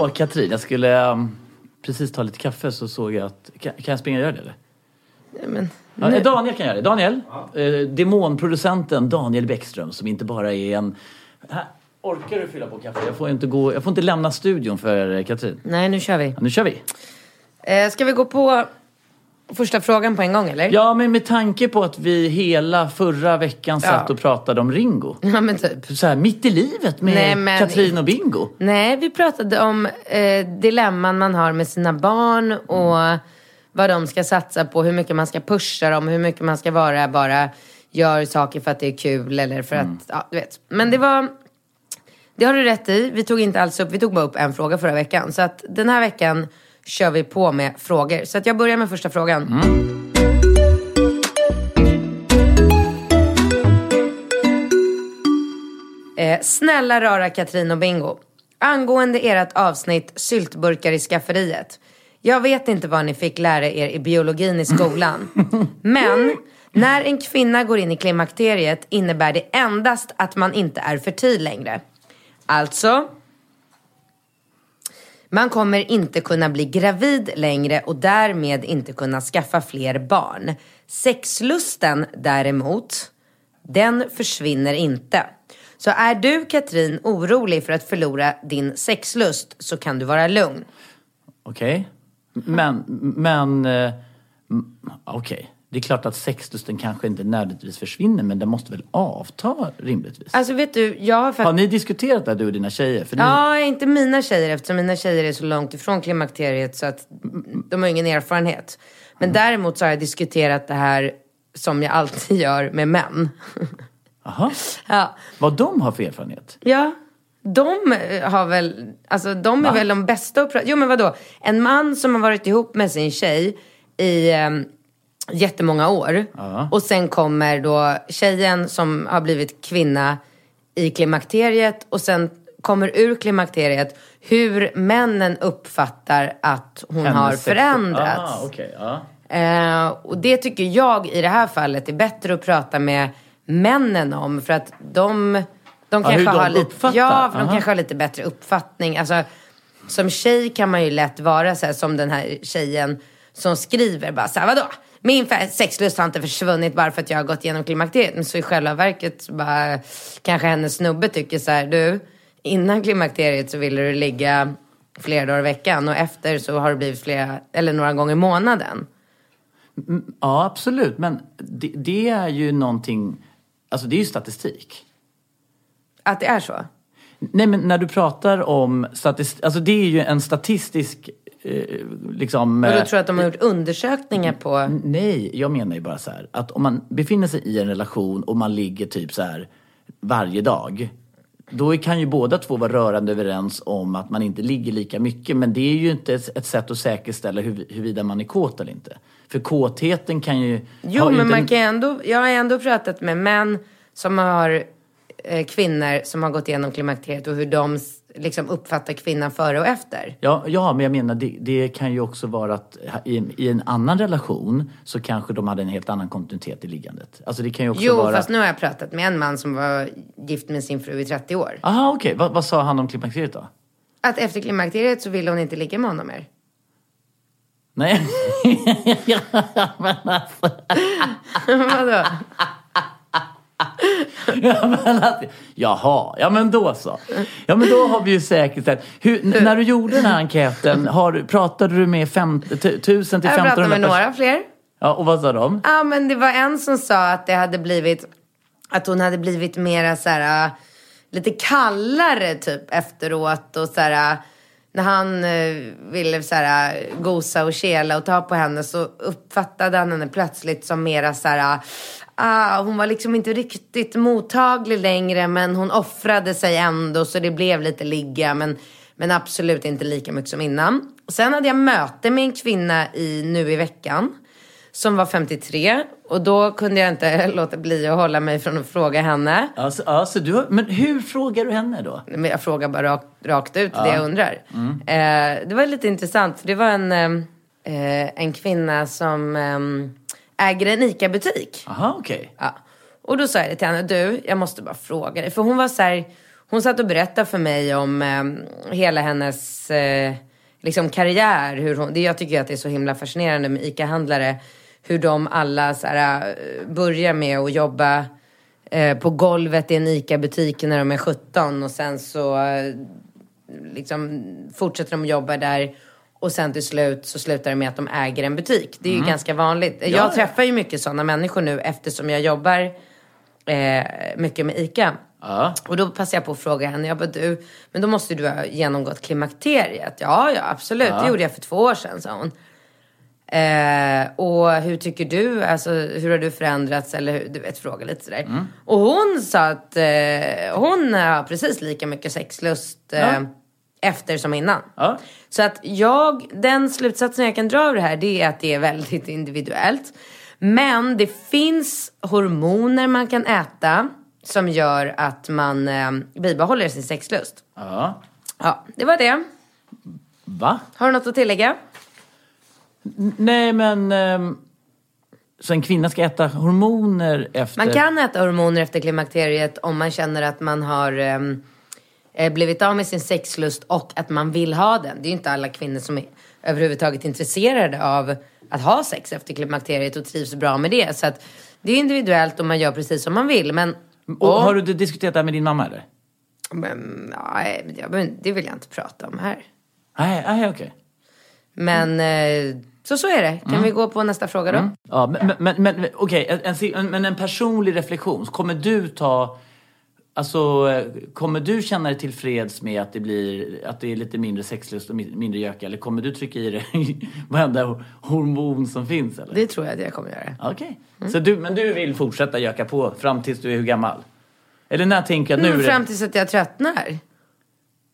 Hallå Katrin, jag skulle um, precis ta lite kaffe så såg jag att... Kan, kan jag springa och göra det eller? Men, Ja, eh, Daniel kan göra det. Daniel, eh, demonproducenten Daniel Bäckström som inte bara är en... Här, orkar du fylla på kaffe? Jag får inte, gå, jag får inte lämna studion för eh, Katrin. nej, nu kör vi. Ja, nu kör vi. Eh, ska vi gå på första frågan på en gång eller? Ja, men med tanke på att vi hela förra veckan satt Ja. och pratade om Ringo. Ja, men typ. Så här, mitt i livet med Nej, men- Katrin och Bingo. Nej, vi pratade om eh, dilemman man har med sina barn och vad de ska satsa på, hur mycket man ska pusha dem, hur mycket man ska vara bara gör saker för att det är kul eller för att, ja du vet. Men det var, det har du rätt i. Vi tog inte alls upp, vi tog bara upp en fråga förra veckan. Så att den här veckan kör vi på med frågor. Så att jag börjar med första frågan. Eh, snälla rara Katrin och Bingo. Angående ert avsnitt Syltburkar i skafferiet. Jag vet inte vad ni fick lära er i biologin i skolan. Men när en kvinna går in i klimakteriet innebär det endast att man inte är fertil längre. Alltså, man kommer inte kunna bli gravid längre och därmed inte kunna skaffa fler barn. Sexlusten däremot, den försvinner inte. Så är du Katrin orolig för att förlora din sexlust så kan du vara lugn. Okej. Men, men... Eh, okej. Okay. Okej. Det är klart att sexlusten kanske inte nödvändigtvis försvinner men den måste väl avta rimligtvis? Alltså vet du, jag har Har faktiskt... ni diskuterat det här, du och dina tjejer? För ni, Ja, inte mina tjejer eftersom mina tjejer är så långt ifrån klimakteriet så att de har ingen erfarenhet. Men däremot så har jag diskuterat det här som jag alltid gör med män. Aha. Ja. Vad de har för erfarenhet? Ja, de eh, har väl, alltså de är väl de bästa att prata, jo men vadå, en man som har varit ihop med sin tjej i eh, jättemånga år och sen kommer då tjejen som har blivit kvinna i klimakteriet och sen kommer ur klimakteriet hur männen uppfattar att hon Hennes har förändrats. Ah, okej, ja. Eh, och det tycker jag i det här fallet är bättre att prata med männen om. För att de, de Ja, hur kanske de har lite, ja, för de Aha. kanske har lite bättre uppfattning. Alltså, som tjej kan man ju lätt vara så här, som den här tjejen som skriver bara så här, vadå? Min sexlust har inte försvunnit bara för att jag har gått igenom klimakteriet. Men så i själva verket så bara, kanske hennes snubbe tycker så här, du, innan klimakteriet så ville du ligga flera dagar i veckan och efter så har det blivit flera, eller några gånger i månaden. ja, absolut. Men det, det är ju någonting... Alltså det är ju statistik. Att det är så? Nej, men när du pratar om statistik... Alltså det är ju en statistisk... Eh, liksom... Och eh, du tror att de har gjort undersökningar på... Nej, jag menar ju bara så här att om man befinner sig i en relation och man ligger typ så här varje dag. Då kan ju båda två vara rörande överens om att man inte ligger lika mycket. Men det är ju inte ett, ett sätt att säkerställa hur, huruvida man är kåt eller inte. För kåtheten kan ju... Jo, men inte man kan ändå... Jag har ändå pratat med män som har... Eh, kvinnor som har gått igenom klimakteriet och hur de liksom uppfattar kvinnan före och efter. Ja, ja, men jag menar det, det kan ju också vara att i, i en annan relation så kanske de hade en helt annan kontinuitet i liggandet. Alltså det kan ju också Jo, vara... fast nu har jag pratat med en man som var gift med sin fru i 30 år. Aha, okej. Vad, vad sa han om klimakteriet då? Att efter klimakteriet så ville hon inte ligga med honom mer. Nej. alltså. Vadå? Ja, men att, jaha, ja men då så. Ja men då har vi ju säkert. Hur, när du gjorde den här enkäten, har, pratade du med fem, tu- tusen till Jag pratade 1500 med några fler. Ja, och vad sa de? Ja, men det var en som sa att det hade blivit, att hon hade blivit mera så här, äh, lite kallare typ efteråt och så här, äh, när han eh, ville så här, äh, gosa och kela och ta på henne så uppfattade han henne plötsligt som mera så här, äh, ah, hon var liksom inte riktigt mottaglig längre men hon offrade sig ändå så det blev lite ligga men, men absolut inte lika mycket som innan. Sen hade jag möte med en kvinna i, nu i veckan som var 53 och då kunde jag inte låta bli att hålla mig från att fråga henne. Alltså, alltså, du har, men hur frågar du henne då? Men jag frågar bara rakt, rakt ut det jag undrar. Eh, det var lite intressant för det var en, eh, en kvinna som eh, äger en ICA-butik. Aha, okej. Ja. Och då sa jag det till henne, du, jag måste bara fråga dig. För hon var så här, hon satt och berättade för mig om eh, hela hennes eh, liksom karriär. Hur hon, det, jag tycker att det är så himla fascinerande med ICA-handlare. Hur de alla så här, eh, börjar med att jobba eh, på golvet i en ICA-butik när de är 17 och sen så eh, liksom fortsätter de jobba där och sen till slut så slutar det med att de äger en butik. Det är ju ganska vanligt. Mm. ja. Jag träffar ju mycket sådana människor nu eftersom jag jobbar eh, mycket med ICA. Ja. Och då passade jag på att fråga henne, jag bara du, men då måste du ha genomgått klimakteriet. Ja, ja absolut, det gjorde jag för två år sedan, sa hon. Eh, och hur tycker du, alltså hur har du förändrats eller hur, du vet fråga lite sådär. Mm. Och hon sa att eh, hon har precis lika mycket sexlust eh, Ja. Efter som innan. Ja. Så att jag, den slutsatsen jag kan dra av det här det är att det är väldigt individuellt. Men det finns hormoner man kan äta som gör att man eh, bibehåller sin sexlust. Ja. Ja, det var det. Va? Har du något att tillägga? N- Nej men... ehm, så en kvinna ska äta hormoner efter... Man kan äta hormoner efter klimakteriet om man känner att man har eh, blivit av med sin sexlust och att man vill ha den. Det är ju inte alla kvinnor som är överhuvudtaget intresserade av att ha sex efter klimakteriet och trivs bra med det. Så att det är individuellt och man gör precis som man vill. Men, Och, har du diskuterat det här med din mamma eller? men, nej, det vill jag inte prata om här. Nej, nej okej. Men eh, så så är det. Kan vi gå på nästa fråga då? Ja, men, men, men, okej, en, en, men en personlig reflektion. Kommer du ta... Alltså, kommer du känna dig tillfreds med att det blir att det är lite mindre sexlust och mi- mindre göka? Eller kommer du trycka i dig varenda hor- hormon som finns? Eller? Det tror jag att jag kommer göra. Okej. Så du, men du vill fortsätta göka på fram tills du är hur gammal? Eller när tänker jag nu? Mm, är det- fram tills att jag tröttnar.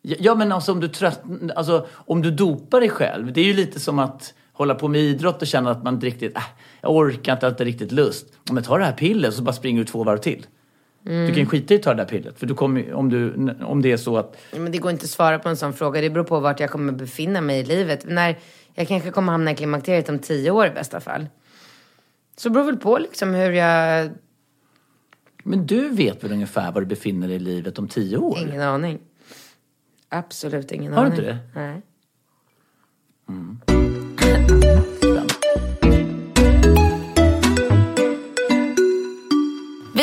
Ja, men alltså om du trött, alltså om du dopar dig själv. Det är ju lite som att hålla på med idrott och känna att man inte riktigt, äh, jag orkar inte, jag har inte riktigt lust. Om jag tar det här pillret så bara springer du två varv till. Du kan skita i att ta det där pillret. För du kommer, om, du, om det är så att, Men det går inte att svara på en sån fråga. Det beror på vart jag kommer befinna mig i livet. När jag kanske kommer hamna i klimakteriet om tio år i bästa fall. Så det beror väl på liksom hur jag... men du vet väl ungefär var du befinner dig i livet om tio år? Ingen aning. Absolut ingen Har du aning. inte det? Nej.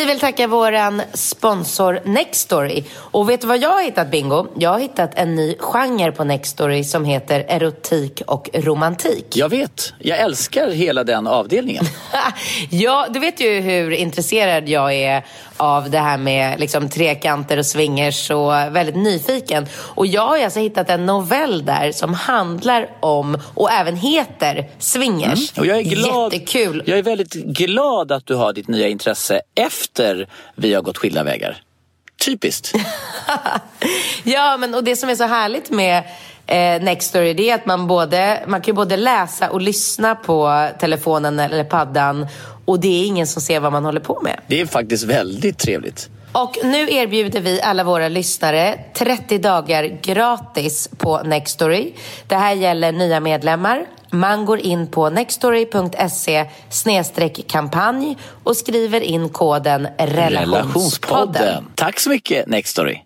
Vi vill tacka våran sponsor Nextory. Och vet du vad jag har hittat Bingo? Jag har hittat en ny genre på Nextory som heter erotik och romantik. Jag vet. Jag älskar hela den avdelningen. ja, du vet ju hur intresserad jag är av det här med liksom, trekanter och swingers och väldigt nyfiken. Och jag har alltså hittat en novell där som handlar om och även heter swingers. Och jag är glad, Jättekul. Jag är väldigt glad att du har ditt nya intresse efter vi har gått skilda vägar. Typiskt. Ja, men och det som är så härligt med eh, Nextory det är att man, både, man kan både läsa och lyssna på telefonen eller paddan och det är ingen som ser vad man håller på med. Det är faktiskt väldigt trevligt. Och nu erbjuder vi alla våra lyssnare 30 dagar gratis på Nextory. Det här gäller nya medlemmar. Man går in på nextory.se kampanj och skriver in koden relationspodden. Tack så mycket Nextory.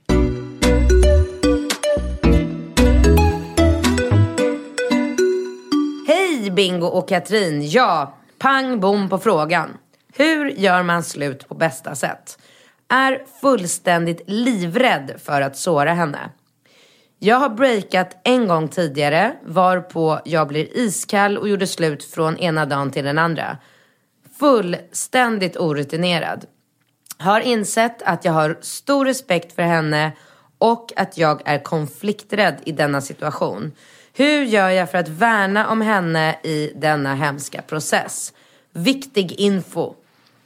Hej Bingo och Katrin. Ja, pang bom på frågan. Hur gör man slut på bästa sätt? Är fullständigt livrädd för att såra henne. Jag har breakat en gång tidigare varpå jag blir iskall och gjorde slut från ena dagen till den andra. Fullständigt orutinerad. Har insett att jag har stor respekt för henne och att jag är konflikträdd i denna situation. Hur gör jag för att värna om henne i denna hemska process? Viktig info.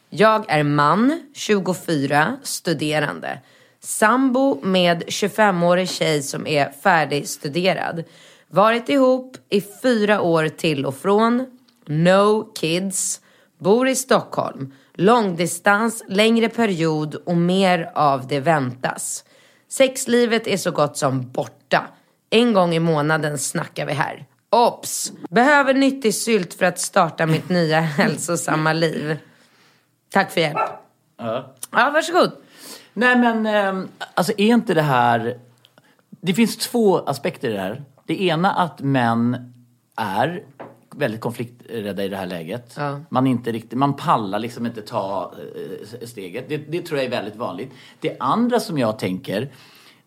Jag är man, 24, studerande. Sambo med 25-årig tjej som är färdigstuderad. Varit ihop i fyra år till och från. No kids. Bor i Stockholm. Långdistans, längre period och mer av det väntas. Sexlivet är så gott som borta. En gång i månaden snackar vi här. Ops! Behöver nyttig sylt för att starta mitt nya hälsosamma liv. Tack för hjälp. Ja. Ja, varsågod. Nej men, eh, alltså är inte det här... Det finns två aspekter i det här. Det ena att män är väldigt konflikträdda i det här läget. Ja. Man, inte riktigt, man pallar liksom inte ta eh, steget. Det, det tror jag är väldigt vanligt. Det andra som jag tänker,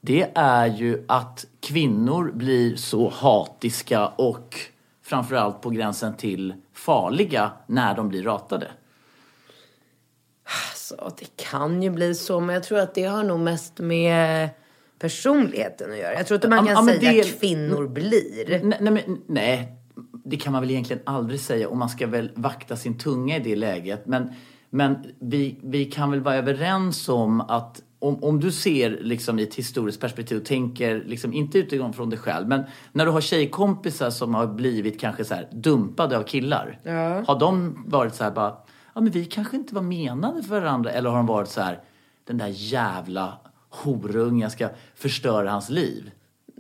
det är ju att kvinnor blir så hatiska och framförallt på gränsen till farliga när de blir ratade. Så det kan ju bli så, men jag tror att det har nog mest med personligheten att göra. Jag tror inte man kan ja, säga det- att kvinnor blir. Nej, nej, men, nej, det kan man väl egentligen aldrig säga och man ska väl vakta sin tunga i det läget. Men, men vi, vi kan väl vara överens om att om, om du ser liksom i ett historiskt perspektiv och tänker, liksom, inte utifrån från dig själv, men när du har tjejkompisar som har blivit kanske så här dumpade av killar. Har de varit så här bara, ja men vi kanske inte var menade för varandra. Eller har de varit så här, den där jävla horungen ska förstöra hans liv.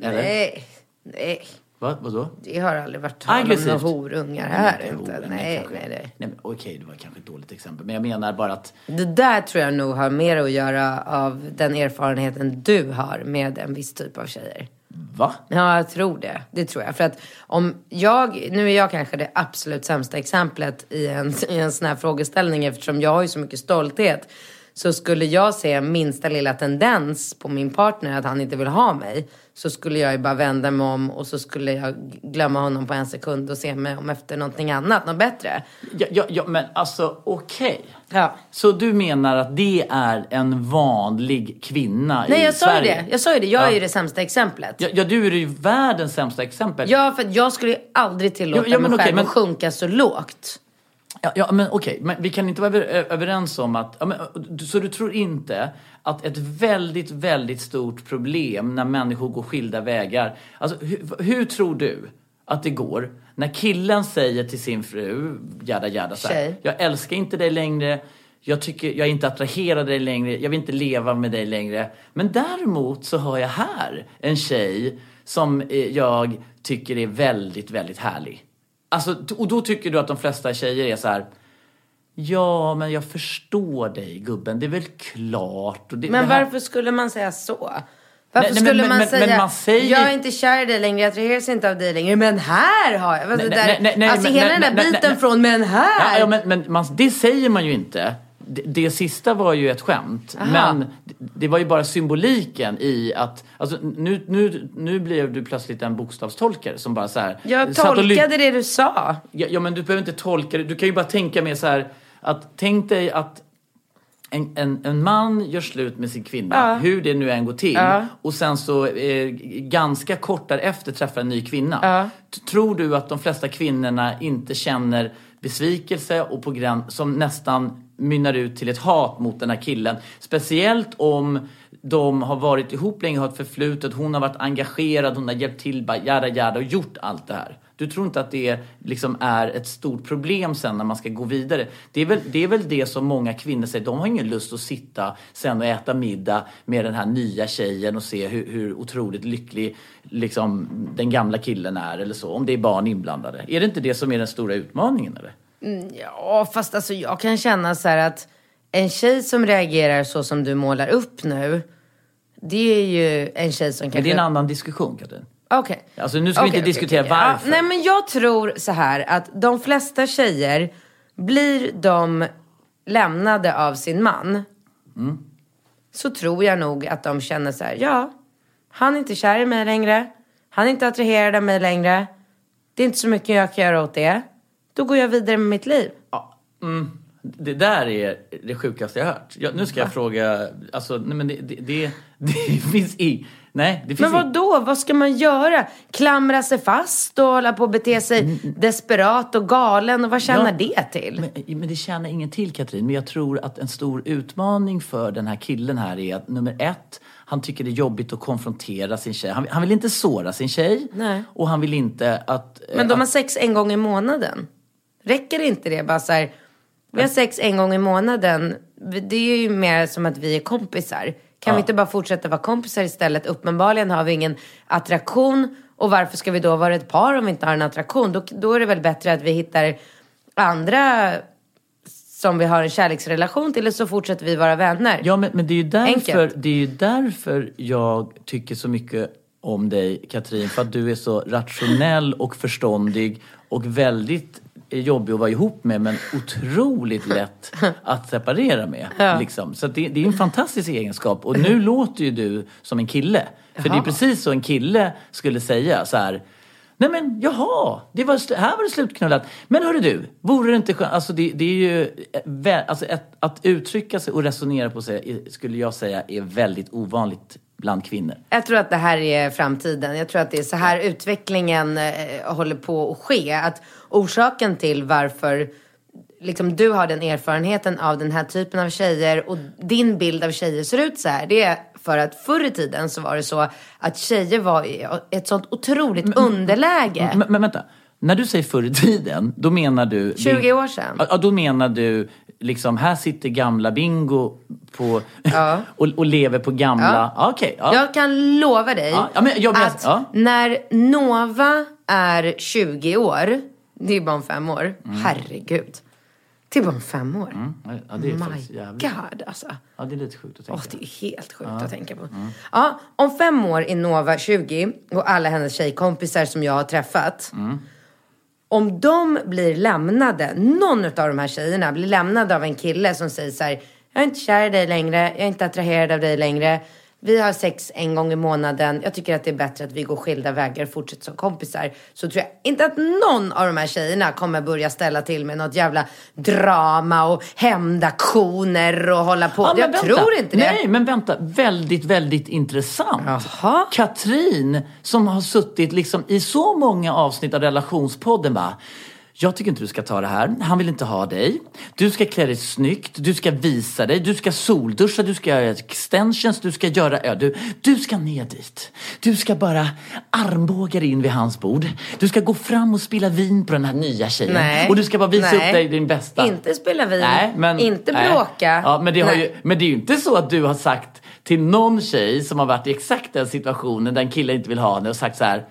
Eller? Nej, nej. Va? Vadå? Det har aldrig varit tal om Aggressivt. några horungar här Nej, inte. horungar Nej, kanske. nej, nej. nej men, okej, det var kanske ett dåligt exempel. Men jag menar bara att... Det där tror jag nog har mer att göra av den erfarenheten du har med en viss typ av tjejer. Va? Ja, jag tror det. Det tror jag. För att om jag, nu är jag kanske det absolut sämsta exemplet i en, i en sån här frågeställning eftersom jag har ju så mycket stolthet. Så skulle jag se minsta lilla tendens på min partner att han inte vill ha mig så skulle jag ju bara vända mig om och så skulle jag glömma honom på en sekund och se mig om efter någonting annat, något bättre. Ja, ja, ja men alltså okej. Ja. Så du menar att det är en vanlig kvinna Nej, i jag Sverige? det. Jag sa ju det. Jag Ja. är ju det sämsta exemplet. Ja, ja, du är ju världens sämsta exempel. Ja, för jag skulle ju aldrig tillåta Jo, ja, men mig okej, själv men- att sjunka så lågt. Ja, ja men okej, men vi kan inte vara över, överens om att... Ja, men, så du tror inte att ett väldigt, väldigt stort problem när människor går skilda vägar... Alltså, hur, hur tror du att det går när killen säger till sin fru, jada jada så här. Jag älskar inte dig längre, jag, tycker, jag är inte attraherad av dig längre, jag vill inte leva med dig längre. Men däremot så har jag här en tjej som eh, jag tycker är väldigt, väldigt härlig. Alltså, och då tycker du att de flesta tjejer är så här. Ja, men jag förstår dig gubben, det är väl klart. Det, Men det här- varför skulle man säga så? Varför Nej, nej, skulle men- man men- säga, men man säger- jag är inte kär i dig längre, jag attraheras inte av dig längre, men här har jag. Alltså, Nej, nej, nej, alltså hela den där biten från, men här. Ja, ja, men, men man, det säger man ju inte. Det, det sista var ju ett skämt. Aha. Men det, var ju bara symboliken i att... Alltså, nu, nu, nu blev du plötsligt en bokstavstolkare som bara så här... jag tolkade det du sa. Ja, ja, men du behöver inte tolka det. Du kan ju bara tänka mer så här att tänk dig att en, en, en man gör slut med sin kvinna, Ja. hur det nu än går till. Ja. Och sen så eh, ganska kort därefter träffar en ny kvinna. Ja. Tror du att de flesta kvinnorna inte känner besvikelse och på gräns, som nästan mynnar ut till ett hat mot den här killen? Speciellt om de har varit ihop länge, har ett förflutet, hon har varit engagerad, hon har hjälpt till, bara jada jada och gjort allt det här. Du tror inte att det liksom är ett stort problem sen när man ska gå vidare? Det är, väl, det är väl det som många kvinnor säger, de har ingen lust att sitta sen och äta middag med den här nya tjejen och se hur, hur otroligt lycklig liksom, den gamla killen är eller så, om det är barn inblandade. Är det inte det som är den stora utmaningen eller? Ja, fast alltså jag kan känna så här att en tjej som reagerar så som du målar upp nu, det är ju en tjej som Men kanske... det är en annan diskussion Katrin. Okej. Alltså, nu ska vi Okej, inte okej, diskutera okej. varför. Ja, nej men jag tror så här att de flesta tjejer blir de lämnade av sin man. Mm. Så tror jag nog att de känner så här, ja, han är inte kär i mig längre. Han är inte attraherad av mig längre. Det är inte så mycket jag kan göra åt det. Då går jag vidare med mitt liv. Ja, mm, det där är det sjukaste jag hört. Jag, nu ska jag fråga, alltså, nej men det, det, det, det finns i... Nej, det finns Men vad då? Vad ska man göra? Klamra sig fast och hålla på att bete sig desperat och galen? Och vad tjänar Mm, Ja. det till? Men, men det tjänar ingen till Katrin. Men jag tror att en stor utmaning för den här killen här är att nummer ett, han tycker det är jobbigt att konfrontera sin tjej. Han, han vill inte såra sin tjej. Nej. Och han vill inte att... Men de att, har sex en gång i månaden. Räcker inte det? Bara så här, vi har sex en gång i månaden. Det är ju mer som att vi är kompisar. Kan vi inte bara fortsätta vara kompisar istället? Uppenbarligen har vi ingen attraktion. Och varför ska vi då vara ett par om vi inte har en attraktion? Då, då är det väl bättre att vi hittar andra som vi har en kärleksrelation till. Och så fortsätter vi vara vänner. Ja, men, men det, är ju därför, Enkelt. det är ju därför jag tycker så mycket om dig Katrin. För att du är så rationell och förståndig och väldigt jobbig att vara ihop med men otroligt lätt att separera med. Liksom. Så det, det är en fantastisk egenskap. Och nu låter ju du som en kille. För det är precis så en kille skulle säga så här. Nej men jaha, det var, här var det slutknullat. Men hörru du, vore det inte skönt? Alltså det, det är ju, eh, alltså ett, att uttrycka sig och resonera på sig skulle jag säga är väldigt ovanligt bland kvinnor. Jag tror att det här är framtiden. Jag tror att det är så här utvecklingen eh, håller på att ske. Att orsaken till varför liksom, du har den erfarenheten av den här typen av tjejer och din bild av tjejer ser ut så här. Det är för att förr i tiden så var det så att tjejer var i ett sånt otroligt underläge. Men, men vänta, när du säger förr i tiden, då menar du... 20 år sedan. Ja, då menar du liksom, här sitter gamla Bingo på, Ja. och, och lever på gamla... Ja. Okej, ja. Jag kan lova dig Ja, ja, men jag menar- att ja. när Nova är 20 år, det är bara om fem år, Mm. herregud. Det är bara om fem år. ja, det är My. God alltså. Ja, det är lite sjukt att tänka. Åh, det är helt sjukt att tänka på. Ja, om fem år är Nova 20 och alla hennes tjejkompisar som jag har träffat. Om de blir lämnade, någon av de här tjejerna blir lämnade av en kille som säger så här. Jag är inte kär i dig längre, jag är inte attraherad av dig längre. Vi har sex en gång i månaden. Jag tycker att det är bättre att vi går skilda vägar och fortsätter som kompisar. Så tror jag inte att någon av de här tjejerna kommer börja ställa till med något jävla drama och hämndaktioner och hålla på. Ja, jag vänta. tror inte det. Nej, men vänta. Väldigt, väldigt intressant. Jaha. Katrin, som har suttit liksom i så många avsnitt av relationspodden bara. Jag tycker inte du ska ta det här. Han vill inte ha dig. Du ska klä dig snyggt. Du ska visa dig. Du ska solduscha. Du ska göra extensions. Du ska göra... Ja, du, du ska ner dit. Du ska bara armbåga dig in vid hans bord. Du ska gå fram och spilla vin på den här nya tjejen. Nej. Och du ska bara visa Nej. upp dig din bästa. Inte spela vin, Nej, men, inte bråka. Ja, men, det har ju, men det är ju inte så att du har sagt till någon tjej som har varit i exakt den situationen där en kille inte vill ha henne och sagt så här.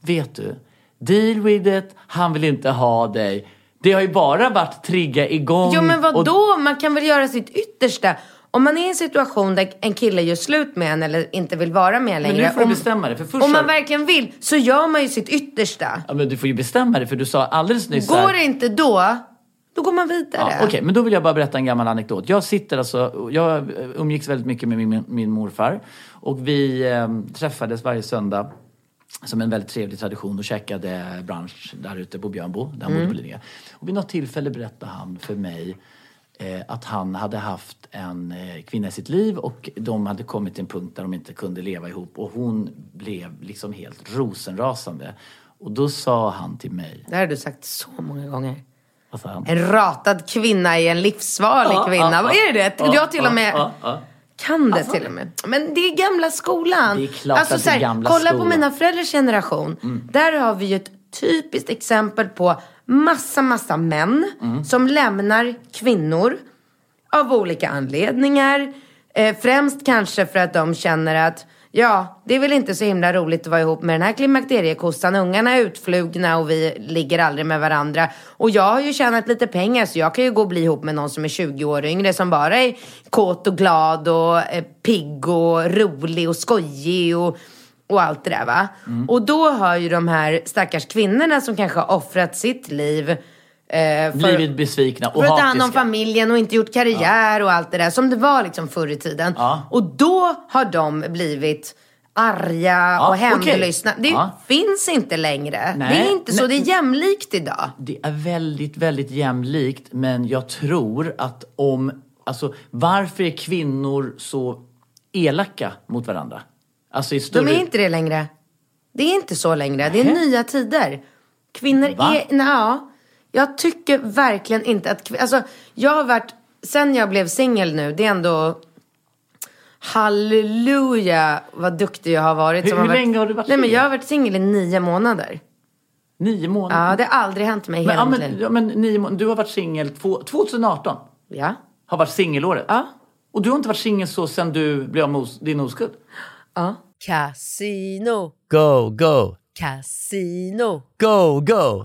Vet du, deal with it, han vill inte ha dig. Det har ju bara varit trigga igång. Jo men vad och- då? Man kan väl göra sitt yttersta. Om man är i en situation där en kille gör slut med en eller inte vill vara med en Men längre. nu får du om, bestämma dig. För först om man verkligen vill så gör man ju sitt yttersta. Ja, men du får ju bestämma dig för du sa alldeles nyss så här- Går det inte då, då går man vidare. Ja, Okej, men då vill jag bara berätta en gammal anekdot. Jag sitter alltså, jag umgicks väldigt mycket med min, min morfar. Och vi eh, träffades varje söndag som en väldigt trevlig tradition och käkade brunch där ute på Björnbo, där han bodde på Lidingö. Och vid något tillfälle berättade han för mig eh, att han hade haft en eh, kvinna i sitt liv och de hade kommit till en punkt där de inte kunde leva ihop och hon blev liksom helt rosenrasande. Och då sa han till mig, Det här har du sagt så många gånger. vad sa han? En ratad kvinna är en livsfarlig Ja, kvinna. ja, Vad är det? ja, jag till och med. Kan det till och med. Men det är gamla skolan. Det är klart alltså, att det är gamla kolla på skolan. mina föräldrars generation. Där har vi ju ett typiskt exempel på massa, massa män som lämnar kvinnor av olika anledningar. Eh, främst kanske för att de känner att ja, det är väl inte så himla roligt att vara ihop med den här klimakteriekossan. Ungarna är utflugna och vi ligger aldrig med varandra. Och jag har ju tjänat lite pengar så jag kan ju gå och bli ihop med någon som är 20 år yngre som bara är kåt och glad och eh, pigg och rolig och skojig och och allt det där va. Mm. Och då har ju de här stackars kvinnorna som kanske har offrat sitt liv eh, för, Blivit besvikna och för att ta hand om familjen och inte gjort karriär och allt det där som det var liksom förr i tiden. Ja. Och då har de blivit arga Ja, och hämndlystna. Det Ja. finns inte längre. Nej, det är inte så, men- det är jämlikt idag. Det är väldigt, väldigt jämlikt men jag tror att om... Alltså varför är kvinnor så elaka mot varandra? Alltså i större... De är inte det längre. Det är inte så längre. Det är nya tider. Kvinnor Va? är... Nja, jag tycker verkligen inte att... Alltså, jag har varit... Sen jag blev singel nu, det är ändå... Halleluja vad duktig jag har varit. Hur- som hur varit, länge har du varit Nej men singel? jag har varit singel i nio månader. Nio månader? Ja, det har aldrig hänt mig i men, hela ja, mitt men, liv. ja, men nio månader. Du har varit singel två- 2018. Ja. Har varit singelåret. Ja. Och du har inte varit singel så sen du blev av med din oskuld? Ja. Casino, Go, go, casino, go, go,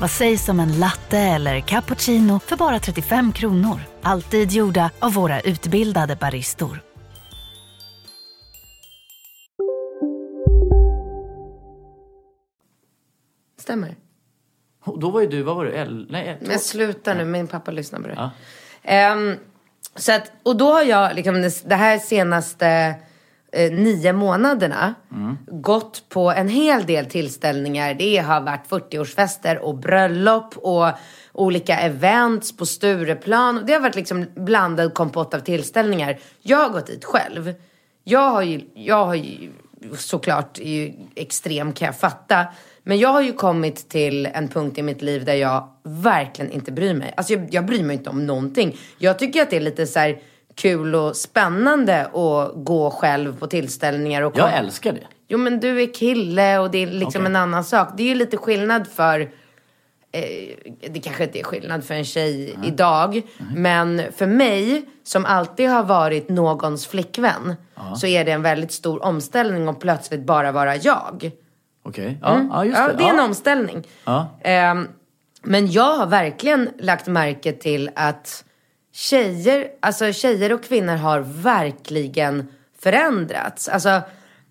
Vad sägs om en latte eller cappuccino för bara 35 kronor? Alltid gjorda av våra utbildade baristor. Stämmer. Då var ju du, vad var du? El, nej, Men sluta nu, min pappa lyssnar på det. Ja. Ehm, så att, och då har jag liksom det, det här senaste eh, nio månaderna gått på en hel del tillställningar. Det har varit 40-årsfester och bröllop och olika events på Stureplan. Det har varit liksom blandad kompott av tillställningar. Jag har gått dit själv. Jag har ju, jag har ju såklart är ju extrem kan jag fatta. Men jag har ju kommit till en punkt i mitt liv där jag verkligen inte bryr mig. Alltså jag, jag bryr mig inte om någonting. Jag tycker att det är lite så här kul och spännande att gå själv på tillställningar och Jag älskar det. Jo men du är kille och det är liksom Okej. en annan sak. Det är ju lite skillnad för eh, det kanske inte är skillnad för en tjej idag. Men för mig, som alltid har varit någons flickvän, så är det en väldigt stor omställning att plötsligt bara vara jag. Okej, ja, ja just det. Mm. Ja, det är en ja. omställning. Ja. Ehm, men jag har verkligen lagt märke till att tjejer, alltså tjejer och kvinnor har verkligen förändrats. Alltså,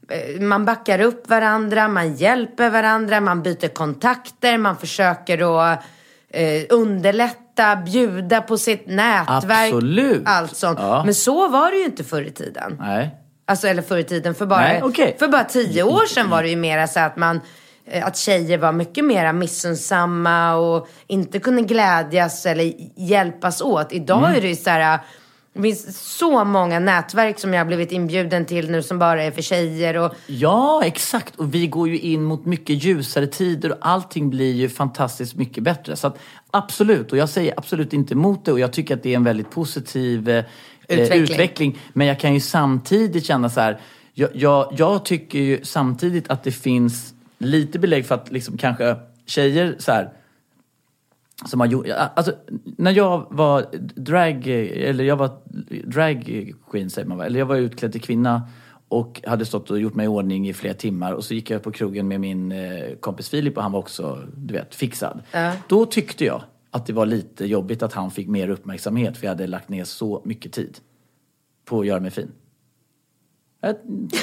eh, man backar upp varandra, man hjälper varandra, man byter kontakter, man försöker att eh, underlätta, bjuda på sitt nätverk. Absolut. Allt sånt. Ja. Men så var det ju inte förr i tiden. Nej. Alltså eller förr i tiden, för bara, Nej, okej. för bara tio år sedan var det ju mera så att man att tjejer var mycket mer missunnsamma och inte kunde glädjas eller hjälpas åt. Idag Mm. är det ju så här, det finns så många nätverk som jag har blivit inbjuden till nu som bara är för tjejer och Ja, exakt. Och vi går ju in mot mycket ljusare tider och allting blir ju fantastiskt mycket bättre. Så att, absolut, och jag säger absolut inte emot det och jag tycker att det är en väldigt positiv eh, Utveckling. utveckling. Men jag kan ju samtidigt känna så här, jag, jag, jag tycker ju samtidigt att det finns lite belägg för att liksom kanske tjejer så här som har gjort, alltså när jag var drag, eller jag var drag queen säger man va? Eller jag var utklädd till kvinna och hade stått och gjort mig i ordning i flera timmar och så gick jag på krogen med min eh, kompis Filip och han var också, du vet, fixad. Då tyckte jag att det var lite jobbigt att han fick mer uppmärksamhet för jag hade lagt ner så mycket tid på att göra mig fin. Jag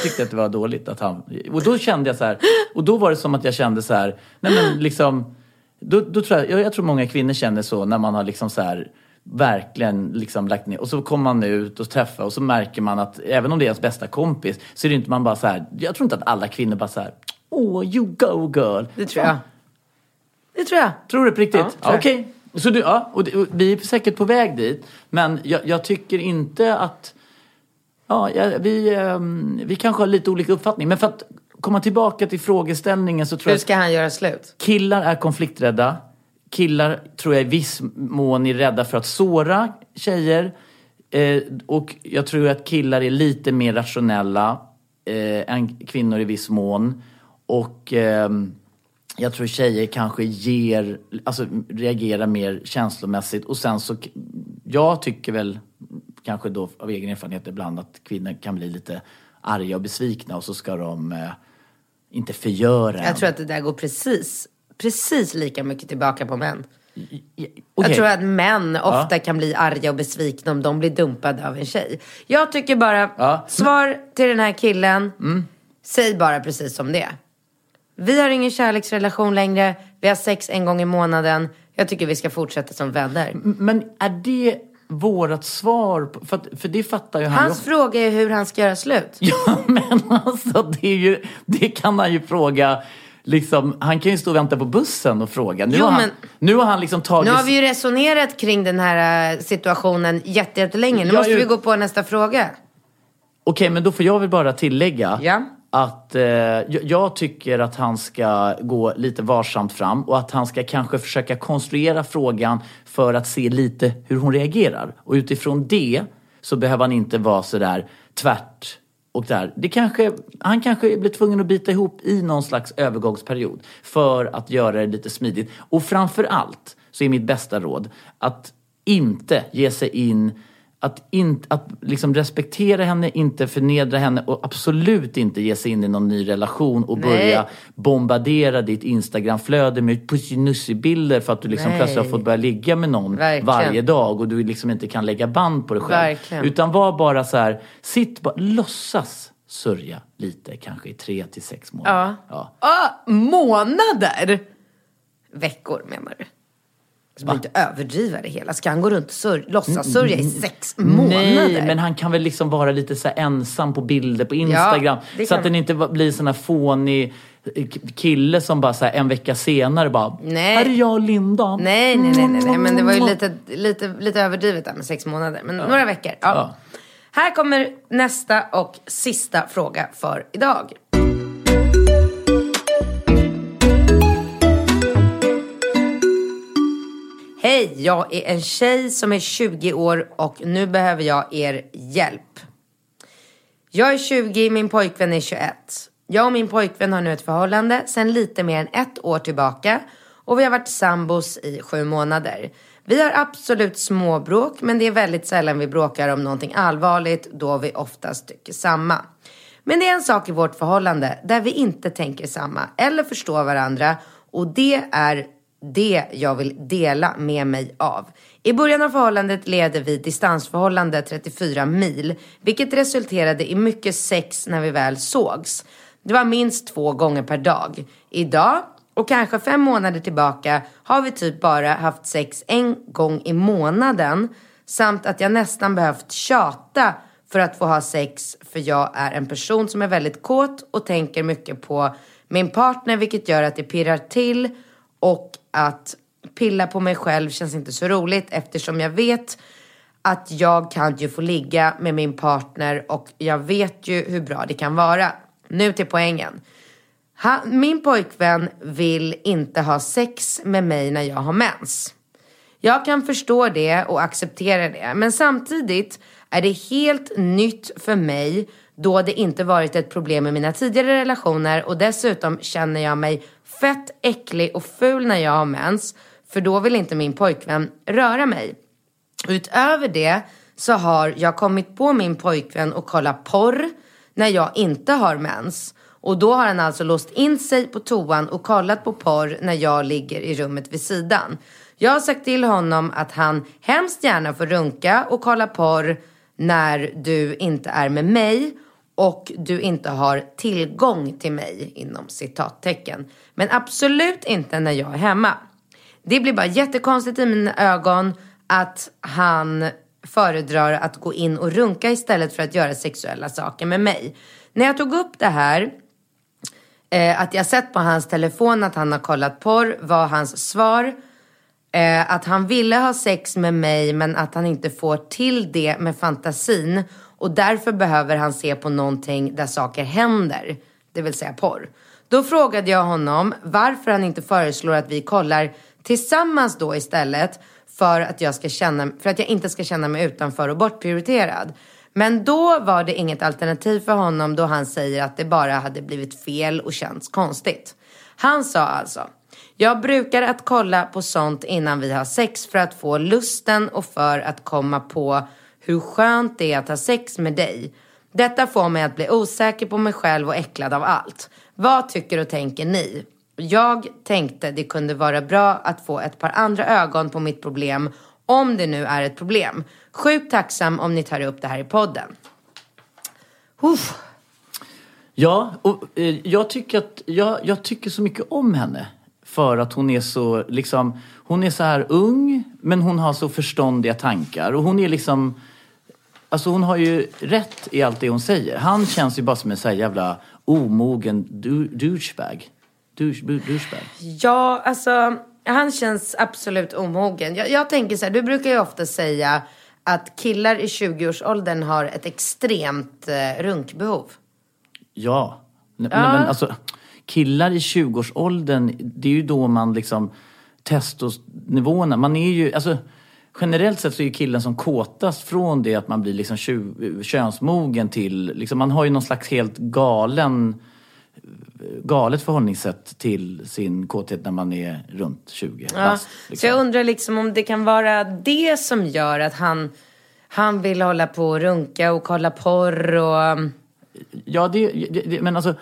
tyckte att det var dåligt att han... Och då kände jag så här, och då var det som att jag kände så här, nej men liksom, då, då tror jag, jag, jag tror många kvinnor känner så när man har liksom så här verkligen liksom lagt ner och så kommer man ut och träffar och så märker man att även om det är ens bästa kompis så är det inte man bara så här, jag tror inte att alla kvinnor bara så här, åh you go girl. Det tror jag. Det tror jag. Tror du på riktigt? Ja, Ja. Okej. Så du, ja, och, och vi är säkert på väg dit. Men jag, jag tycker inte att... Ja, vi, ehm, vi kanske har lite olika uppfattning. Men för att komma tillbaka till frågeställningen så tror Hur jag ska han göra slut? killar är konflikträdda. Killar tror jag i viss mån är rädda för att såra tjejer. Eh, och jag tror att killar är lite mer rationella eh, än kvinnor i viss mån. Och ehm, jag tror tjejer kanske ger, alltså reagerar mer känslomässigt. Och sen så, jag tycker väl, kanske då av egen erfarenhet ibland, att kvinnor kan bli lite arga och besvikna och så ska de eh, inte förgöra en. Jag tror att det där går precis, precis lika mycket tillbaka på män. Okej. Jag tror att män ofta kan bli arga och besvikna om de blir dumpade av en tjej. Jag tycker bara, Ja. Mm. svar till den här killen, säg bara precis som det. Vi har ingen kärleksrelation längre, vi har sex en gång i månaden. Jag tycker vi ska fortsätta som vänner. Men är det vårat svar? På, för, att, för det fattar ju han ju Hans fråga är hur han ska göra slut. Ja, men alltså det, är ju, det kan han ju fråga. Liksom, han kan ju stå och vänta på bussen och fråga. Nu, Jo, har, han, men- nu har han liksom tagit... Nu har vi ju resonerat kring den här eh, situationen jätte- jättelänge. Nu Jag måste ju- vi gå på nästa fråga. Okej, men då får jag väl bara tillägga Ja att eh, jag, jag tycker att han ska gå lite varsamt fram och att han ska kanske försöka konstruera frågan för att se lite hur hon reagerar. Och utifrån det så behöver han inte vara sådär tvärt och där. Det kanske, han kanske blir tvungen att bita ihop i någon slags övergångsperiod för att göra det lite smidigt. Och framför allt så är mitt bästa råd att inte ge sig in att, in, att liksom respektera henne, inte förnedra henne och absolut inte ge sig in i någon ny relation och Nej. börja bombardera ditt Instagramflöde med pussinussi-bilder för att du liksom Nej. plötsligt har fått börja ligga med någon Verkligen. varje dag och du liksom inte kan lägga band på dig själv. Verkligen. Utan var bara så här, sitt bara, låtsas sörja lite kanske i tre till sex månader. Ja. Ah, månader? Veckor menar du? Så blir inte överdriva det hela. Ska han gå runt och sör- låtsas sörja i sex månader? Nej, men han kan väl liksom vara lite så här ensam på bilder på Instagram. det så att den inte blir sån här fånig eh, kille som bara så här en vecka senare bara Nej. Här är jag och Linda. Nej, nej, nej, nej, nej, men det var ju lite, lite, lite överdrivet där med sex månader. Men några veckor. Ja. Ja. Här kommer nästa och sista fråga för idag. Hej, jag är en tjej som är 20 år och nu behöver jag er hjälp. Jag är 20, min pojkvän är 21. Jag och min pojkvän har nu ett förhållande sedan lite mer än ett år tillbaka och vi har varit sambos i sju månader. Vi har absolut småbråk men det är väldigt sällan vi bråkar om någonting allvarligt då vi oftast tycker samma. Men det är en sak i vårt förhållande där vi inte tänker samma eller förstår varandra och det är det jag vill dela med mig av. I början av förhållandet levde vi distansförhållande 34 mil, vilket resulterade i mycket sex när vi väl sågs. Det var minst två gånger per dag. Idag, och kanske fem månader tillbaka, har vi typ bara haft sex en gång i månaden. Samt att jag nästan behövt tjata för att få ha sex för jag är en person som är väldigt kåt och tänker mycket på min partner vilket gör att det pirrar till och att pilla på mig själv känns inte så roligt eftersom jag vet att jag kan ju få ligga med min partner och jag vet ju hur bra det kan vara. Nu till poängen. Han, min pojkvän vill inte ha sex med mig när jag har mens. Jag kan förstå det och acceptera det. Men samtidigt är det helt nytt för mig då det inte varit ett problem i mina tidigare relationer och dessutom känner jag mig fett äcklig och ful när jag har mens. För då vill inte min pojkvän röra mig. Utöver det så har jag kommit på min pojkvän och kolla porr när jag inte har mens. Och då har han alltså låst in sig på toan och kollat på porr när jag ligger i rummet vid sidan. Jag har sagt till honom att han hemskt gärna får runka och kolla porr när du inte är med mig och du inte har tillgång till mig inom citattecken. Men absolut inte när jag är hemma. Det blir bara jättekonstigt i mina ögon att han föredrar att gå in och runka istället för att göra sexuella saker med mig. När jag tog upp det här, eh, att jag sett på hans telefon att han har kollat porr, var hans svar eh, att han ville ha sex med mig men att han inte får till det med fantasin och därför behöver han se på någonting där saker händer, det vill säga porr. Då frågade jag honom varför han inte föreslår att vi kollar tillsammans då istället för att jag, ska känna, för att jag inte ska känna mig utanför och bortprioriterad. Men då var det inget alternativ för honom då han säger att det bara hade blivit fel och känts konstigt. Han sa alltså, jag brukar att kolla på sånt innan vi har sex för att få lusten och för att komma på hur skönt det är att ha sex med dig. Detta får mig att bli osäker på mig själv och äcklad av allt. Vad tycker och tänker ni? Jag tänkte det kunde vara bra att få ett par andra ögon på mitt problem om det nu är ett problem. Sjukt tacksam om ni tar upp det här i podden. Uff. Ja, och eh, jag, tycker att, jag, jag tycker så mycket om henne. För att hon är så, liksom, hon är så här ung, men hon har så förståndiga tankar. Och hon är liksom, alltså hon har ju rätt i allt det hon säger. Han känns ju bara som en så här jävla omogen du, douchebag. Douche, douchebag. Ja, alltså han känns absolut omogen. Jag, jag tänker så här, du brukar ju ofta säga att killar i 20-årsåldern har ett extremt eh, runkbehov. Ja. Men, ja. men alltså, killar i 20-årsåldern, det är ju då man liksom testosnivåerna, man är ju, alltså generellt sett så är ju killen som kåtast från det att man blir liksom tju, könsmogen till, liksom, man har ju någon slags helt galen galet förhållningssätt till sin kåthet när man är runt 20 ja. Fast, liksom. Så jag undrar liksom om det kan vara det som gör att han, han vill hålla på och runka och kolla porr och... Ja, det, det, men alltså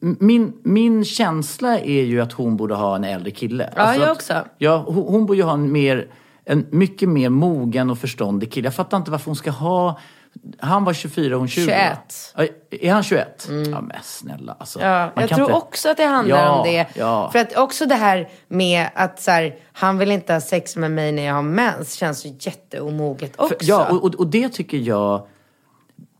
min, min känsla är ju att hon borde ha en äldre kille. Ja, alltså jag att, också. Ja, hon, hon borde ju ha en mer, en mycket mer mogen och förståndig kille. Jag fattar inte varför hon ska ha han var 24 och hon 20. 21. Är han 21? Mm. Ja men snälla alltså. Ja, jag tror inte... också att det handlar ja, om det. Ja. För att också det här med att så här, han vill inte ha sex med mig när jag har mens känns ju jätteomoget också. För, ja, och, och det tycker jag,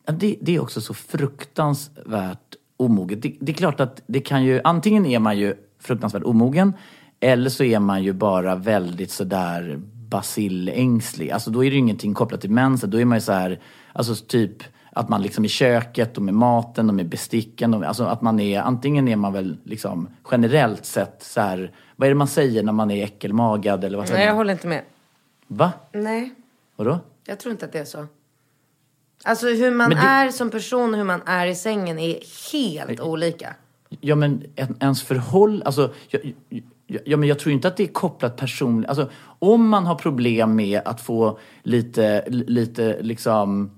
det, det är också så fruktansvärt omoget. Det, det är klart att det kan ju, antingen är man ju fruktansvärt omogen eller så är man ju bara väldigt sådär basilängslig. Alltså då är det ju ingenting kopplat till mensen. Då är man ju så här, alltså typ att man liksom i köket och med maten och med besticken. Och, alltså att man är, antingen är man väl liksom generellt sett så här, vad är det man säger när man är äckelmagad eller vad säger Nej, jag håller inte med. Va? Nej. Vadå? Jag tror inte att det är så. Alltså hur man det... är som person och hur man är i sängen är helt olika. Ja men ens förhåll, alltså jag, Ja, men jag tror inte att det är kopplat personligt. Alltså, om man har problem med att få lite, lite liksom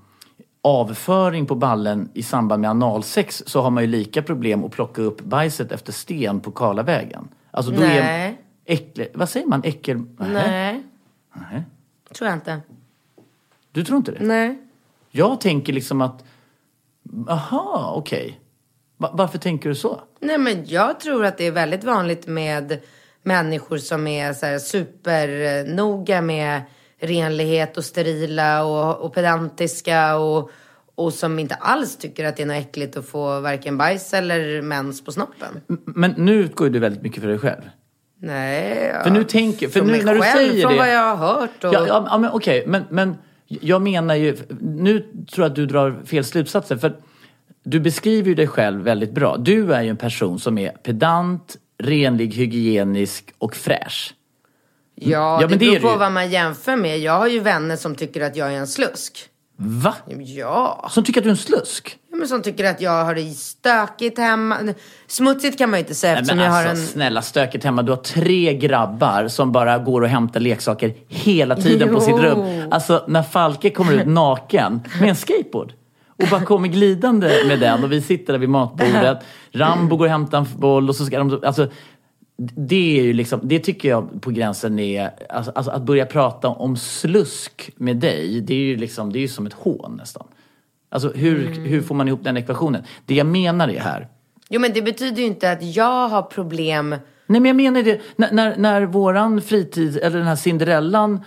avföring på ballen i samband med analsex så har man ju lika problem att plocka upp bajset efter sten på Karlavägen. Alltså då Nej. är äckle, vad säger man? Äckel... Nej. Nej. Tror jag inte. Du tror inte det? Nej. Jag tänker liksom att, aha, okej. Okay. Varför tänker du så? Nej men jag tror att det är väldigt vanligt med människor som är så här supernoga med renlighet och sterila och, och pedantiska och, och som inte alls tycker att det är något äckligt att få varken bajs eller mens på snoppen. Men nu utgår du väldigt mycket för dig själv. Nej, ja. För nu tänker, för nu när du själv, säger från det. vad jag har hört. Och... Ja, ja, ja men okej, men, men jag menar ju, nu tror jag att du drar fel slutsatser. För du beskriver ju dig själv väldigt bra. Du är ju en person som är pedant, renlig, hygienisk och fräsch. Ja, Ja, det det beror det på ju. vad man jämför med. Jag har ju vänner som tycker att jag är en slusk. Va? Ja. Som tycker att du är en slusk? Ja, men som tycker att jag har det stökigt hemma. Smutsigt kan man ju inte säga Nej, men jag alltså, har en... snälla stöket hemma. Du har tre grabbar som bara går och hämtar leksaker hela tiden på Jo. sitt rum. Alltså när Falke kommer ut naken med en skateboard och bara kommer glidande med den och vi sitter där vid matbordet. Rambo går och hämtar en boll och så ska de... Alltså, det är ju liksom, det tycker jag på gränsen är, alltså, alltså att börja prata om slusk med dig, det är ju liksom, det är ju som ett hån nästan. Alltså hur, Mm. hur får man ihop den ekvationen? Det jag menar är här, Jo men det betyder ju inte att jag har problem. Nej men jag menar det, när, när, när våran fritid, eller den här Cinderellan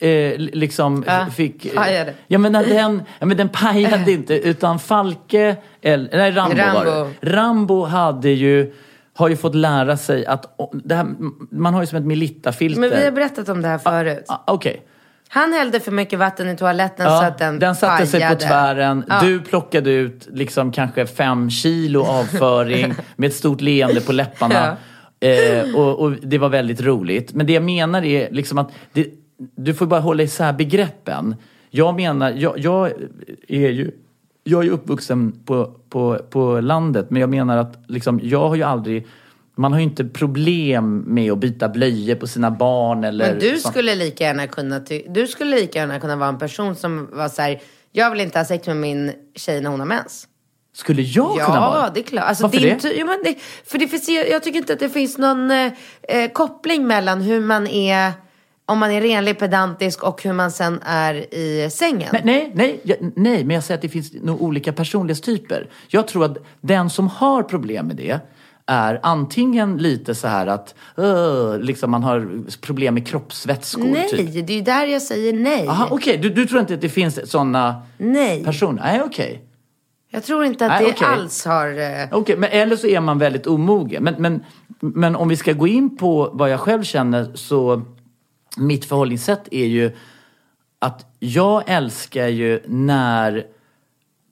eh, liksom Ja, fick... eh, pajade. Ja men den, ja, men den pajade inte utan Falke, eller, nej Rambo, var Rambo. det. Rambo hade ju, har ju fått lära sig att, här, man har ju som ett Melitta-filter. Men vi har berättat om det här förut. Ah, Okej. Han hällde för mycket vatten i toaletten så att den, den satte sig på pajade. tvären. Ja. Du plockade ut liksom kanske fem kilo avföring med ett stort leende på läpparna. Eh, och, och det var väldigt roligt. Men det jag menar är liksom att det, du får bara hålla isär begreppen. Jag menar, jag, jag är ju jag är uppvuxen på, på, på landet men jag menar att liksom, jag har ju aldrig man har ju inte problem med att byta blöjor på sina barn eller Men du sånt. skulle lika gärna kunna du skulle lika gärna kunna vara en person som var så här, jag vill inte ha sex med min tjej när hon har mens. Skulle jag kunna vara Ja, det är klart. Alltså, Varför din det? jo, men det? För det finns, jag, jag tycker inte att det finns någon eh, koppling mellan hur man är, om man är renlig, pedantisk och hur man sen är i sängen. Nej, nej, nej, jag, nej, men jag säger att det finns nog olika personlighetstyper. Jag tror att den som har problem med det är antingen lite så här att uh, liksom man har problem med kroppsvätskor. nej, Typ. det är ju där jag säger nej. Aha, okej, du, du tror inte att det finns sådana personer? Nej, okej. jag tror inte att Nej, det okej. alls har... Eh, Okej, men eller så är man väldigt omogen. Men, men, men om vi ska gå in på vad jag själv känner så mitt förhållningssätt är ju att jag älskar ju när,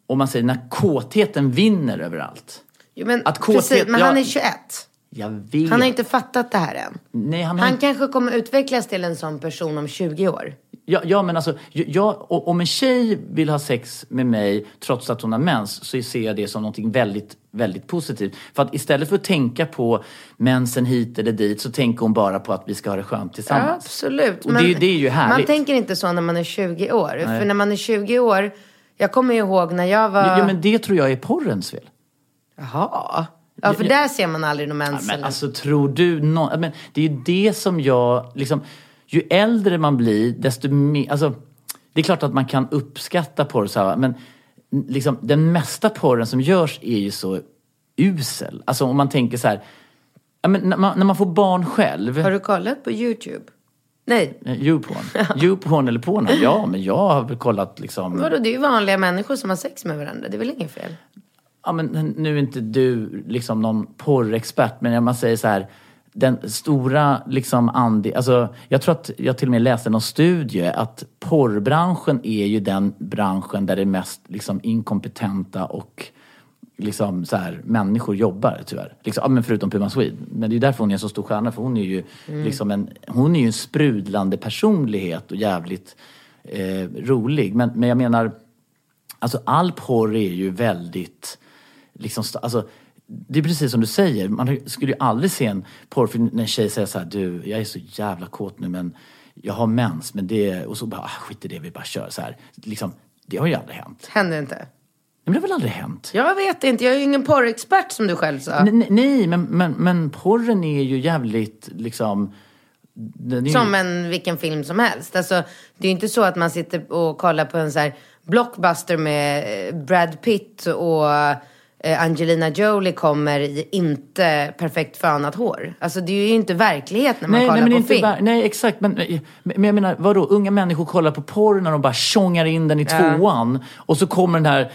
om man säger när kåtheten vinner överallt. jo, men, Att kåthet- precis, men han är 21. Jag vet. Han har inte fattat det här än. Nej, han Han inte... kanske kommer utvecklas till en sån person om 20 år. Ja, ja, men alltså, jag, om en tjej vill ha sex med mig trots att hon har mens så ser jag det som någonting väldigt, väldigt positivt. För att istället för att tänka på mensen hit eller dit så tänker hon bara på att vi ska ha det skönt Ja, tillsammans. absolut. Och det, det är ju härligt. Man tänker inte så när man är 20 år. För när man är 20 år, jag kommer ihåg när jag var... Ja, men det tror jag är porrens fel. Jaha. Ja, för Ja, där ser man aldrig någon Ja, mens. men eller- alltså tror du nå- men Det är ju det som jag liksom... Ju äldre man blir desto mer... Alltså, det är klart att man kan uppskatta porr så här, men liksom, den mesta porren som görs är ju så usel. Alltså om man tänker så här... Ja, men när, man, när man får barn själv... Har du kollat på YouTube? Nej. Eh, Youporn. Youporn eller porn? Ja, men jag har kollat liksom... Vadå, det är ju vanliga människor som har sex med varandra. Det är väl inget fel? Ja, men nu är inte du liksom någon porrexpert, men om man säger så här. Den stora liksom andi, alltså jag tror att jag till och med läste någon studie att porrbranschen är ju den branschen där det är mest liksom inkompetenta och liksom så här, människor jobbar tyvärr. Liksom, ja, men förutom Puma Swede. Men det är därför hon är en så stor stjärna för hon är ju liksom en, hon är ju en sprudlande personlighet och jävligt eh, rolig. Men, men jag menar, Alltså all porr är ju väldigt, liksom, alltså, det är precis som du säger, man skulle ju aldrig se en porrfilm när en tjej säger så här, du, jag är så jävla kåt nu men jag har mens, men det, och så bara, ah, skit i det, vi bara kör så här. Liksom, det har ju aldrig hänt. Händer inte? Men det har väl aldrig hänt? Jag vet inte. Jag är ju ingen porrexpert som du själv sa. Nej, nej men, men, men porren är ju jävligt liksom... Ju, Som en vilken film som helst. Alltså, det är ju inte så att man sitter och kollar på en så här blockbuster med eh, Brad Pitt och Angelina Jolie kommer i inte perfekt fönat hår. Alltså det är ju inte verklighet när man nej, kollar nej, på film. ver- nej, exakt. Men, men jag menar, vadå? Unga människor kollar på porr när de bara tjongar in den i tvåan. Och så kommer den här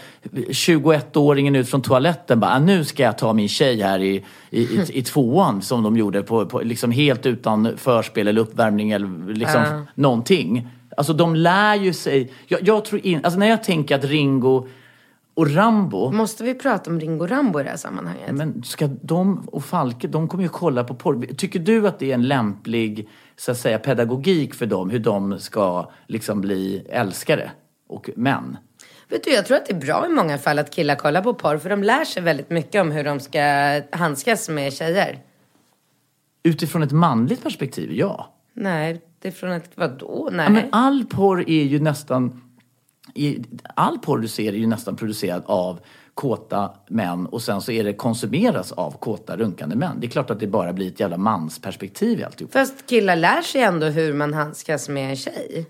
21-åringen ut från toaletten bara, "Ah, nu ska jag ta min tjej här i, i, i, i tvåan. Som de gjorde, på, på, liksom helt utan förspel eller uppvärmning eller liksom någonting. Alltså de lär ju sig. Jag, jag tror in, alltså när jag tänker att Ringo och Rambo Måste vi prata om Ringo Rambo i det här sammanhanget? men ska de och Falke, de kommer ju kolla på porr. Tycker du att det är en lämplig så att säga pedagogik för dem, hur de ska liksom bli älskare och män. Vet du, jag tror att det är bra i många fall att killar kollar på porr för de lär sig väldigt mycket om hur de ska handskas med tjejer. Utifrån ett manligt perspektiv, ja. Nej, det är från ett vadå? Nej. ja men all porr är ju nästan... i- All porr du ser är ju nästan producerad av kåta män och sen så är det konsumeras av kåta runkande män. Det är klart att det bara blir ett jävla mansperspektiv i alltihop. Fast killar lär sig ändå hur man handskas med en tjej.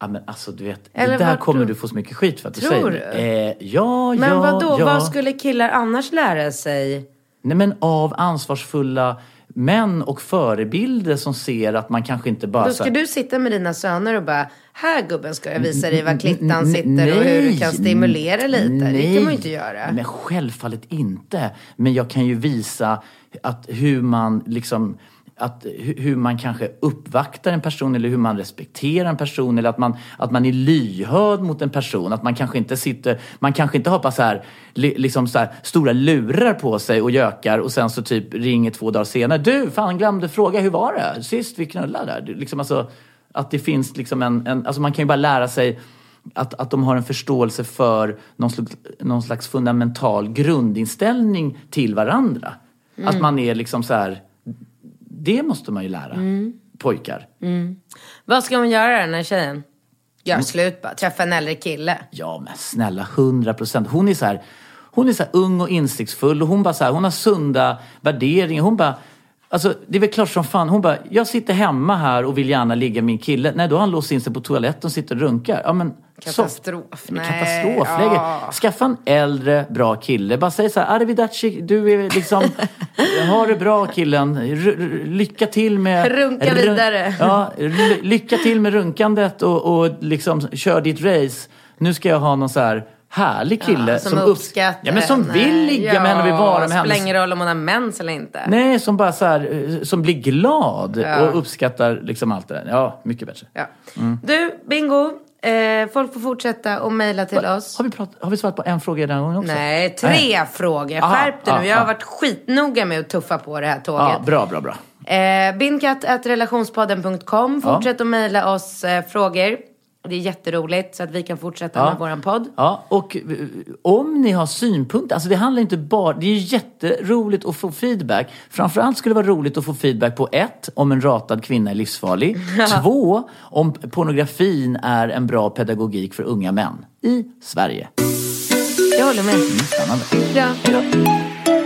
Ja men alltså du vet, Eller det där kommer tror- du få så mycket skit för att du Tror säger. du? Eh, ja, Men ja, vadå, ja. vad skulle killar annars lära sig? Nej men av ansvarsfulla män och förebilder som ser att man kanske inte bara... Då ska här- du sitta med dina söner och bara, här gubben ska jag visa dig var klittan sitter och hur du kan stimulera lite. Det kan man ju inte göra. Men självfallet inte. Men jag kan ju visa att hur man liksom att hu- hur man kanske uppvaktar en person eller hur man respekterar en person eller att man, att man är lyhörd mot en person. Att man kanske inte sitter, man kanske inte har bara så här, li, liksom så här stora lurar på sig och gökar och sen så typ ringer två dagar senare. Du, fan glömde fråga hur var det sist vi knullade där? Liksom alltså, att det finns liksom en, en, alltså man kan ju bara lära sig att, att de har en förståelse för någon slags, någon slags fundamental grundinställning till varandra. Mm. Att man är liksom så här, det måste man ju lära pojkar. Vad ska hon göra den här tjejen? Mm. Gör slut bara, träffa en äldre kille. Ja men snälla, hundra procent. Hon är så här, hon är så ung och insiktsfull och hon bara så här, hon har sunda värderingar. Hon bara, alltså det är väl klart som fan. Hon bara, jag sitter hemma här och vill gärna ligga med min kille. Nej, då har han låst in sig på toaletten och sitter och runkar. Ja men Katastrof. Men Nej, Katastrofläge. ja. Skaffa en äldre, bra kille. Bara säg så här, arrivederci, du är liksom, ha det bra killen. R- lycka till med... Runka run- vidare. Ja, ly- lycka till med runkandet och, och liksom kör ditt race. Nu ska jag ha någon så här härlig kille Ja, som, upp- uppskattar Ja, men som henne. vill ligga med henne och vill vara med Spelar henne. ingen roll om hon har mens eller inte. Nej, som bara så här, eh, som blir glad Ja. och uppskattar liksom allt det där. Ja, mycket bättre. Ja. Mm. Du, Bingo. Eh, folk får fortsätta och mejla till oss. Har vi, prat, har vi svarat på en fråga den gången också? Nej, tre Nej. frågor. Skärp dig nu. Jag har varit skitnoga med att tuffa på det här tåget. Ja, bra, bra, bra. Eh, Bindkatt.relationspodden.com. Fortsätt att mejla oss eh, frågor. Det är jätteroligt så att vi kan fortsätta Ja. med våran podd. Ja, och eh, om ni har synpunkter, alltså det handlar inte bara, det är jätteroligt att få feedback. Framförallt skulle det vara roligt att få feedback på ett, om en ratad kvinna är livsfarlig. Två, om pornografin är en bra pedagogik för unga män i Sverige. Jag håller med. Mm, spännande. Bra.